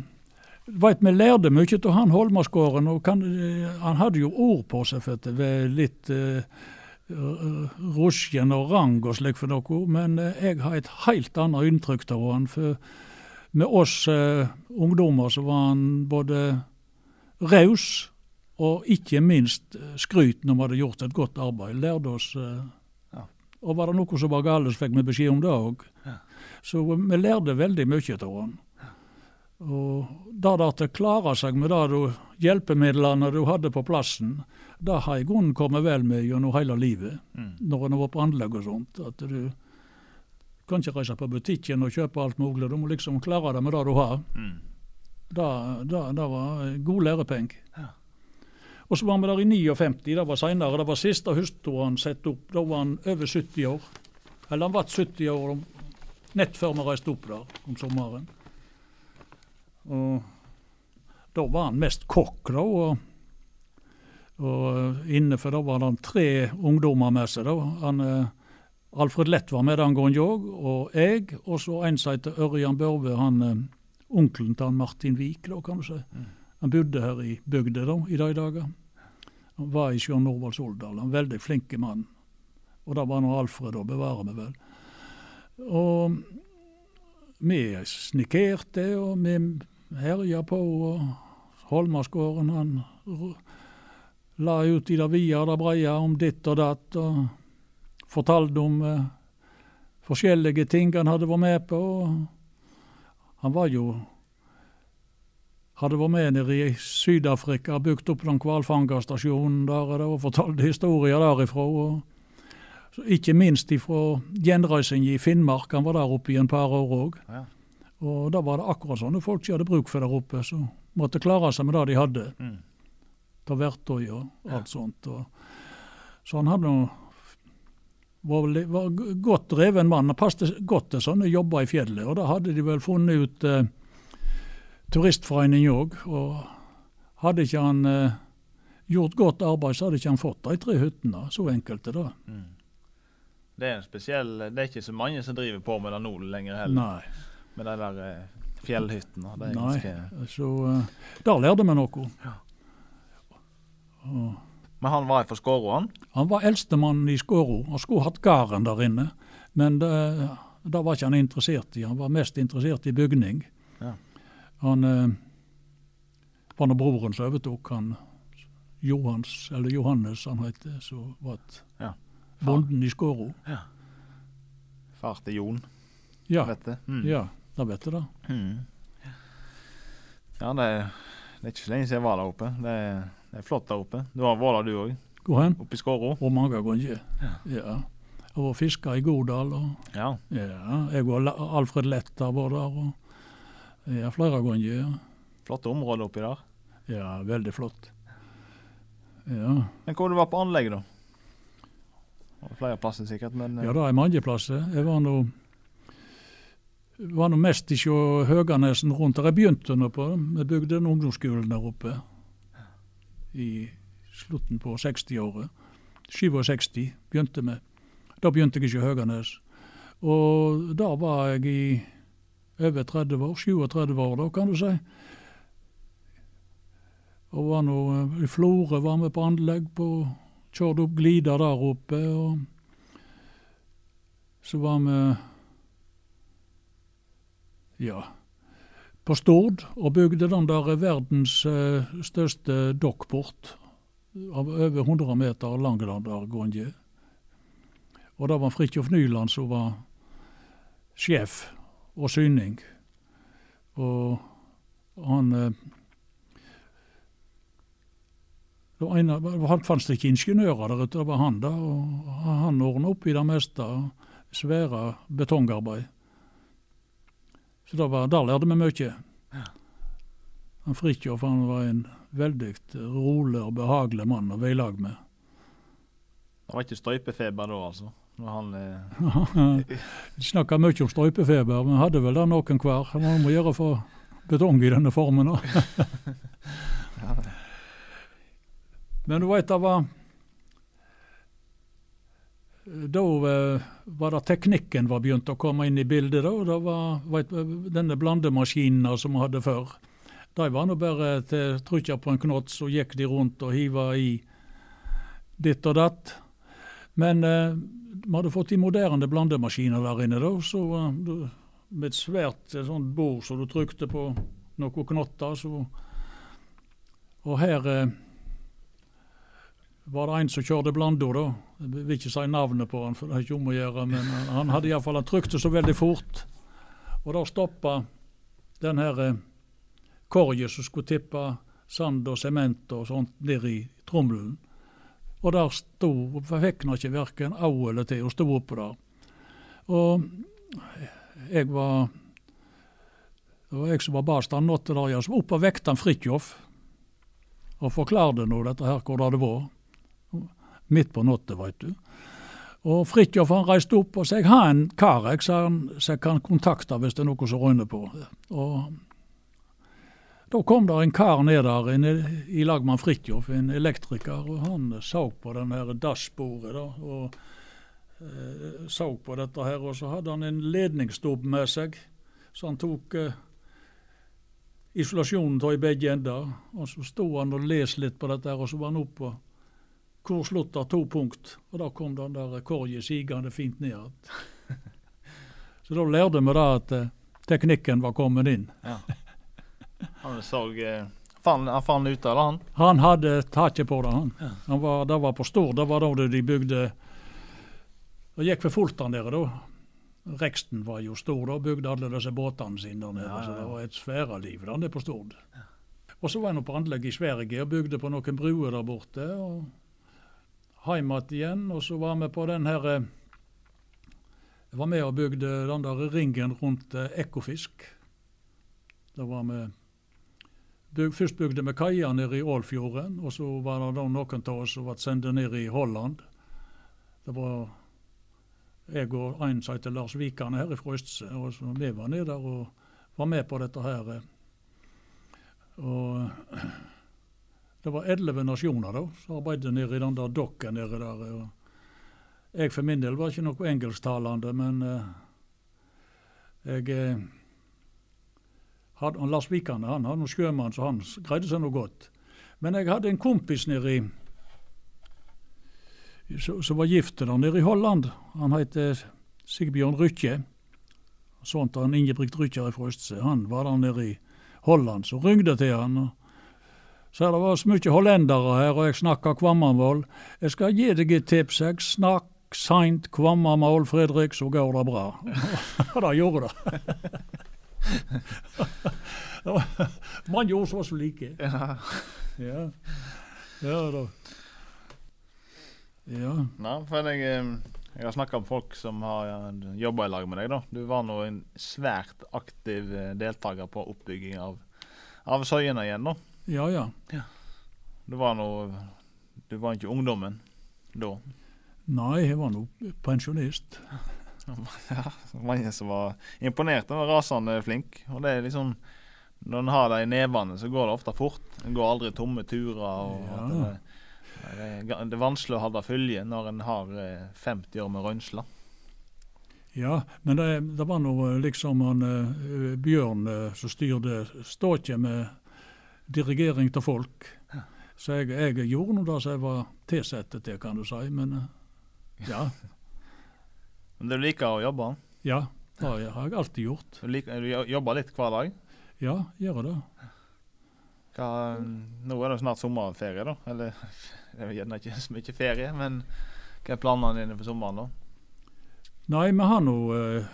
vet, vi lærte mye av han Holmaskåren, og kan, eh, han hadde jo ord på seg for det ved litt eh, rusjen og rang og slik for noe, men eh, jeg har et helt annet inntrykk av han. For med oss eh, ungdommer så var han både raus og ikke minst eh, skryt når vi hadde gjort et godt arbeid. Lærte oss eh, Ja. Og var det noe som var galt, så fikk vi beskjed om det òg. Ja. Så vi lærte veldig mye av han. Og det at det klarer seg med det du, hjelpemidlene du hadde på plassen, det har i grunnen kommet vel med gjennom hele livet. Mm. Når en var på anlegg og sånt. At du kan ikke reise på butikken og kjøpe alt mulig. Du må liksom klare det med det du har. Mm. Det, det, det var god lærepeng Ja. Og så var vi der i 59, det var seinere. Det var siste høsten han satte opp. Da var han over 70 år. Eller han ble 70 år nett før vi reiste opp der om sommeren. Og da var han mest kokk, da. Og, og innenfor da var det tre ungdommer med seg. da. Han, eh, Alfred Lett var med den gangen òg, og jeg. Og så en som heter Ørjan Børve, han eh, onkelen til han Martin Vik, da, kan du si. Mm. Han bodde her i bygda da, i de dager. Han var i Sjøen Norvalds Oldal. En veldig flink mann. Og det var nå Alfred, og bevare meg vel. Og vi snikerte, og vi herja på. og Holmarsgården han la ut i det vide og det breie om ditt og datt. og Fortalte om eh, forskjellige ting han hadde vært med på. Han var jo hadde vært med nede i Syd-Afrika, bygd opp den hvalfangerstasjonen der og fortalte historier derifra. og ikke minst ifra gjenreisingen i Finnmark. Han var der oppe i en par år òg. Ja. Og da var det akkurat sånne folk som hadde bruk for der oppe, som måtte klare seg med det de hadde. Mm. Ta verktøy og alt sånt. Og, så han hadde noe, var, var godt dreven mann. Han passet godt til sånne jobber i fjellet. Og da hadde de vel funnet ut eh, Turistforening òg. Og hadde ikke han eh, gjort godt arbeid, så hadde ikke han fått de tre hyttene. Så enkelt er det. Mm. Det er en spesiell Det er ikke så mange som driver på med det nå lenger heller. Nei. Med de der eh, fjellhyttene. Nei. ganske Så uh, der lærte vi noe. Ja. Og, Men han var fra Skåro, han? Han var eldstemann i Skåro og skulle hatt gården der inne. Men det, det var ikke han interessert i. Han var mest interessert i bygning. Ja. Han uh, var når broren som overtok, han Johans, eller Johannes han heter, som var Ja. bonden i Skåro. Far til Jon, Ja. Mm. ja, da vet du det. Mm. Ja, det er, det er ikke så lenge siden jeg var der oppe. Det er, det er flott der oppe. Du har vært der du òg, Hvor hen? oppe i Skåro? Og mange ganger. Ja. Ja. var fiska i Godal. og Ja. Ja, jeg og Alfred Lett har vært der. og ja, flere ganger. Ja. Flotte områder oppi der. ja, veldig flott. Ja, Men hvor du var på anlegget, da? Det flere plasser sikkert, men eh, ja det er mange plasser. Jeg var nå var nå mest i sjå Høganesen rundt der. Jeg begynte nå på Vi bygde en ungdomsskolen der oppe i slutten på 60-året. 67 begynte vi. Da begynte jeg i Høganes. Og da var jeg i over 30 år, 37 år da, kan du si. Og var nå eh, i Florø var vi på anlegg på Kjørte opp glider der oppe. og Så var vi ja, på Stord og bygde den der verdens eh, største dockport. av over 100 meter langlandergonje. Og det var Fridtjof Nyland som var sjef og syning. Og han eh, det var en, Han fantes ikke ingeniører der ute, det var han da. og Han ordna opp i det meste. Svære betongarbeid. Så det var, der lærte vi mye. Han Fridtjof han var en veldig rolig og behagelig mann å være i lag med. Det var ikke støypefeber da, altså? Når han eh... snakka mye om støypefeber, men hadde vel det noen hver. Hva må gjøre for betong i denne formen? da. Men du veit det var Da eh, var det teknikken var begynt å komme inn i bildet. da, Det var vet, denne blandemaskinene som vi hadde før. De var nå bare til trykka på en knott, så gikk de rundt og hiva i ditt og datt. Men eh, vi hadde fått de moderne blandemaskiner der inne, da, så eh, med et svært eh, sånt bord så du trykte på noen knotter. Så, og her eh, var det en som kjørte blanda, da. Jeg vil ikke si navnet på han, for det er ikke om å gjøre, men han, hadde iallfall Han trykte så veldig fort. Og da stoppa den her korgen korget som skulle tippe sand og sement og sånt ned i trommelen. Og der sto Fikk han ikke verken au eller til, og sto oppå der. Og jeg var Det var jeg som var bastand natta der, jeg Så opp og vekte han Fridtjof og forklarte nå dette her hvor det hadde vært. Midt på natta, veit du. Og Fridtjof han reiste opp og sa jeg har en kar jeg, som kan kontakte hvis det er noe som røyner på. Og da kom det en kar ned der en, i lag med Fridtjof, en elektriker, og han så på den her dassbordet. da, og eh, så på dette her, og så hadde han en ledningsstubb med seg, så han tok eh, isolasjonen av i begge ender. Og så sto han og leste litt på dette, her, og så var han oppe hvor slutta to punkt, og da kom den der korget sigende fint ned igjen. Så da lærte vi da at eh, teknikken var kommet inn. Ja. Han så eh, fan, Han fant ut av det, han? Han hadde taket på det, han. han var, det var på Stord. Det var da de bygde Det gikk for fullt der nede, da. Reksten var jo stor, da. Bygde alle disse båtene sine der nede. Ja, ja, ja. Så det var et svære liv der nede på Stord. Og så var nå på anlegg i Sverige og bygde på noen bruer der borte. og Hjem igjen og så var vi på den her eh, Jeg var med og bygde den der ringen rundt eh, Ekofisk. Da var vi Byg, først bygde vi kaia nede i Ålfjorden, og så var det da noen av oss som ble sendt ned i Holland. Det var jeg og en som heter Lars Vikane her fra Østse, og så vi var nede der og var med på dette her. eh. Og det var elleve nasjoner da, som arbeidet nede i den der dokken nede der. jeg for min del var ikke noe engelsktalende, men eh, jeg eh, hadde, han Lars Vikane han hadde noen sjømann, så han greide seg noe godt. Men jeg hadde en kompis nede i som var gift der nede i Holland. Han het Sigbjørn Rykkje. Til han Ingebrigt Rykkjer fra Østse. Han var der nede i Holland, så ringte til han. og så det var så mye hollendere her, og jeg snakka kvammermål. Jeg skal gi deg et tips. Jeg snakk seint kvammermål, Fredrik, så går det bra. Og det gjorde det. Man gjorde ord som så like. Ja. Ja, ja da. Ja. Nei, for jeg, jeg har snakka med folk som har jobba i lag med deg. da. Du var nå en svært aktiv eh, deltaker på oppbygging av, av Søyene igjen. da. Ja, ja. Du var noe, Du var ikke ungdommen da. Nei, jeg var nå pensjonist. Ja, mange som var imponert. Han var rasende flink. Og det er liksom Når en har det i nevene, så går det ofte fort. En går aldri tomme turer. og Ja. det, det, er, det er vanskelig å det følge når en har eh, 50 år med røynsler. Ja, men det, det var nå liksom han eh, Bjørn eh, som styrte ståket med dirigering til folk. Så jeg, jeg gjorde nå det som jeg var tilsatt til, kan du si. Men eh, ja, Men du liker å jobbe? ja, det har jeg alltid gjort. Du, liker, du jo- jobber litt hver dag? Ja, gjør jeg det. Hva, nå er det snart sommerferie, da. Eller det er gjerne ikke så mye ferie, men hva er planene dine for sommeren, da? Nei, vi har nå eh,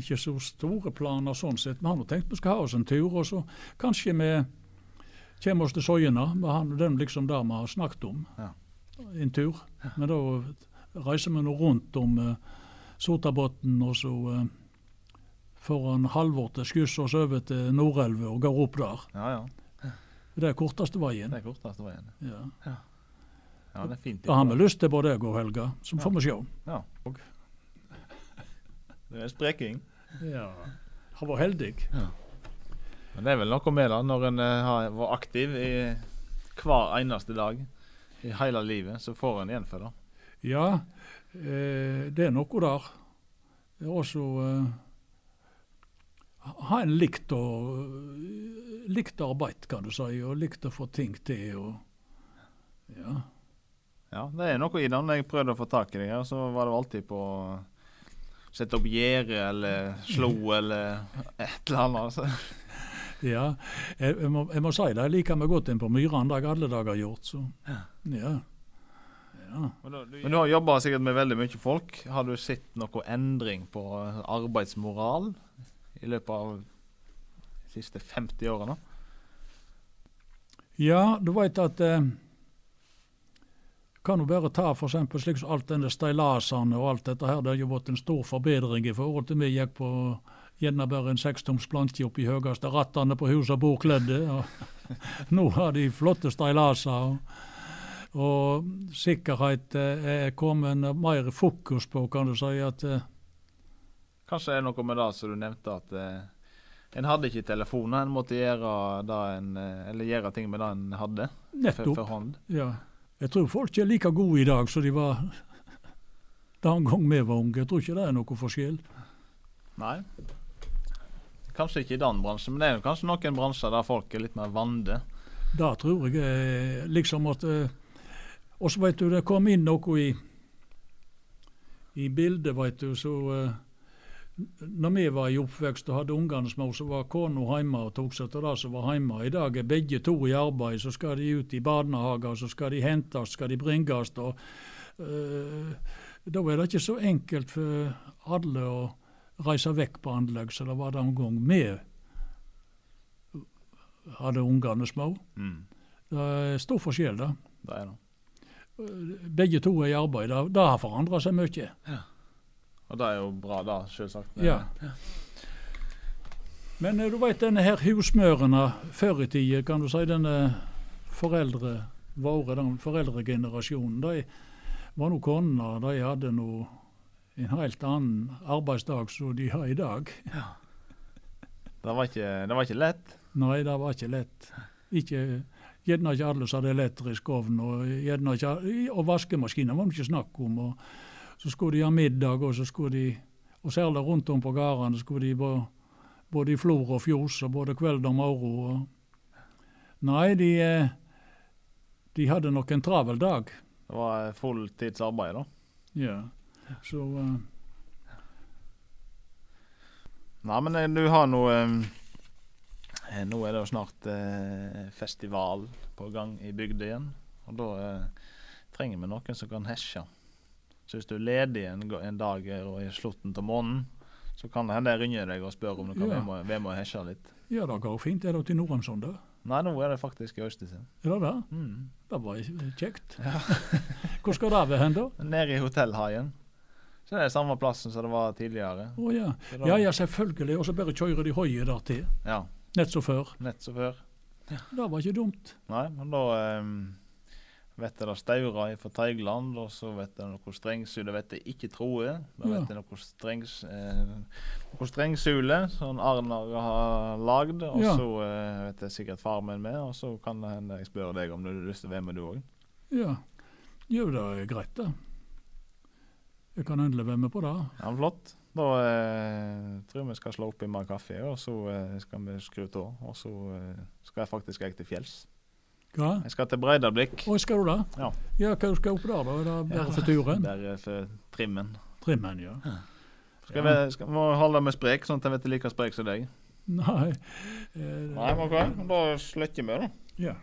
ikke så store planer sånn sett. Vi har nå tenkt vi skal ha oss en tur, og så kanskje vi kommer oss til Søyene, den liksom der vi har snakket om. Ja. En tur. Men da reiser vi nå rundt om uh, Sotabotn, og så uh, får han Halvor til skyss oss over til Nordelva og går opp der. Ja, ja. Det er korteste veien. Det er korteste veien. Ja. Ja, det er fint. Da har vi lyst til både jeg og Helga, så får vi se. Ja. Det er spreking. Ja. Har vært heldig. Men det er vel noe med det, når en eh, har vært aktiv i hver eneste dag i hele livet, så får en igjen for det. Ja, eh, det er noe der. Det er også eh, ha en likt, å, likt arbeid, kan du si, og likt å få ting til. Og, ja. Ja, det er noe i det. Når jeg prøvde å få tak i deg her, så var det alltid på sette opp gjerde eller slo eller et eller annet. Ja. Jeg, jeg, må, jeg må si det, jeg liker meg godt inn på Myran, det har jeg alle dager gjort. Så. Ja. ja. Men du har jobba sikkert med veldig mye folk. Har du sett noe endring på arbeidsmoral i løpet av de siste 50 årene? Ja, du veit at eh, kan du bare ta for eksempel slik som alt denne stillasene og alt dette her. Det har jo vært en stor forbedring i forhold til vi gikk på gjerne bare en sekstoms planke oppi høyeste rattene på huset bordkledde. Nå har de flotte seilaser. Og, og sikkerhet eh, er kommet mer fokus på, kan du si. at eh, Kanskje det er noe med det som du nevnte, at eh, en hadde ikke telefoner. En måtte gjøre, en, eh, eller gjøre ting med det en hadde Nettopp. For, for. Ja. Jeg tror folk er like gode i dag som de var den gang vi var unge. Jeg tror ikke det er noe forskjell. Nei. Kanskje ikke i den bransjen, men det er kanskje noen bransjer der folk er litt mer vande. Det tror jeg er liksom at eh, Og så vet du, det kom inn noe i, i bildet, vet du, så uh, når vi var i oppvekst og hadde ungene små, så var kona hjemme og tok seg til det som var hjemme. I dag er begge to i arbeid, så skal de ut i barnehager, så skal de hentes, skal de bringes. Og, uh, da er det ikke så enkelt for alle å reise vekk på anlegg så det var det en gang vi hadde ungene små. Mm. Det er stor forskjell, da. Det er det. Begge to er i arbeid. Det har forandra seg mye. Ja. Og det er jo bra, da, selvsagt. Ja. Men du veit denne her husmørene før i tida, kan du si denne foreldre våre, den foreldregenerasjonen, de var nå koner, de hadde nå en helt annen arbeidsdag som de har i dag. Ja. Det var, ikke, det var ikke lett? Nei, det var ikke lett. Ikke, gjerne ikke alle som hadde elektrisk ovn, og, ikke, og vaskemaskiner var det ikke snakk om. og så skulle de ha middag, og så skulle de Og særlig rundt om på gårdene skulle de både, både i flor og fjos, og både kveld og morgen. Nei, de, eh, de hadde nok en travel dag. Det var fulltidsarbeid, da? Ja. Så uh, Nei, men eh, du har nå eh, Nå er det jo snart eh, festival på gang i bygda igjen. Og da eh, trenger vi noen som kan hesje. Så hvis du er ledig en, en dag i slutten av måneden, så kan det hende jeg ringer deg og spør om du kan ja. være med og hesje litt. Ja, det går fint. Er det til Norheimsson, da? Nei, nå er det faktisk i Øystese. Er det det? Mm. Det var kjekt. Ja. Hvor skal det være hen, da? Nede i Hotellhaien. Så det er samme plassen som det var tidligere. Oh, ja. ja, ja, selvfølgelig. Og så bare kjører de høye der til. Ja. Nett som før. Nett som før. Ja. Det var ikke dumt. Nei, men da um vet jeg det Staura fra Teigland, og så vet jeg noe strengsule, vet jeg ikke Troe. Da vet jeg noe, strengs, eh, noe strengsule som Arnar har lagd, og ja. så eh, vet jeg sikkert far min med, og så kan det hende jeg spør deg om du har lyst til å være med du òg. Ja. Jo, det er greit, det. Jeg kan endelig være med på det. Ja, Flott. Da eh, tror jeg vi skal slå opp i mer kaffe, og så eh, skal vi skru av. Og så eh, skal jeg faktisk jeg til fjells. Hva? Jeg skal til Breidablikk. Å, skal du det? Ja. ja hva skal opp der, da? Er det bare ja, for turen? Bare for trimmen. Trimmen, ja. Skal vi, skal, må holde med sprek, sånn at jeg vet like sprek som deg. Nei. Eh, Nei, men ok. Da slutter vi, da. Ja.